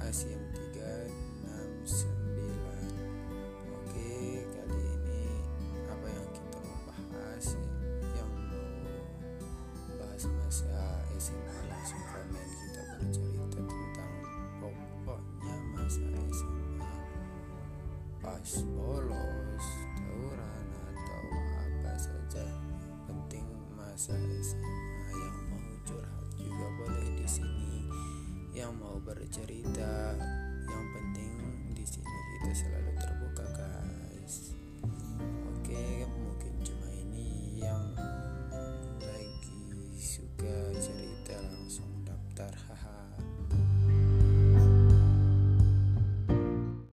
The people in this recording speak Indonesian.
Asim 369 Oke kali ini apa yang kita mau bahas Yang mau bahas masa SMA langsung komen kita bercerita tentang pokoknya masa SMA Pas bolos, tawuran atau apa saja Penting masa SMA yang yang mau bercerita yang penting di sini kita selalu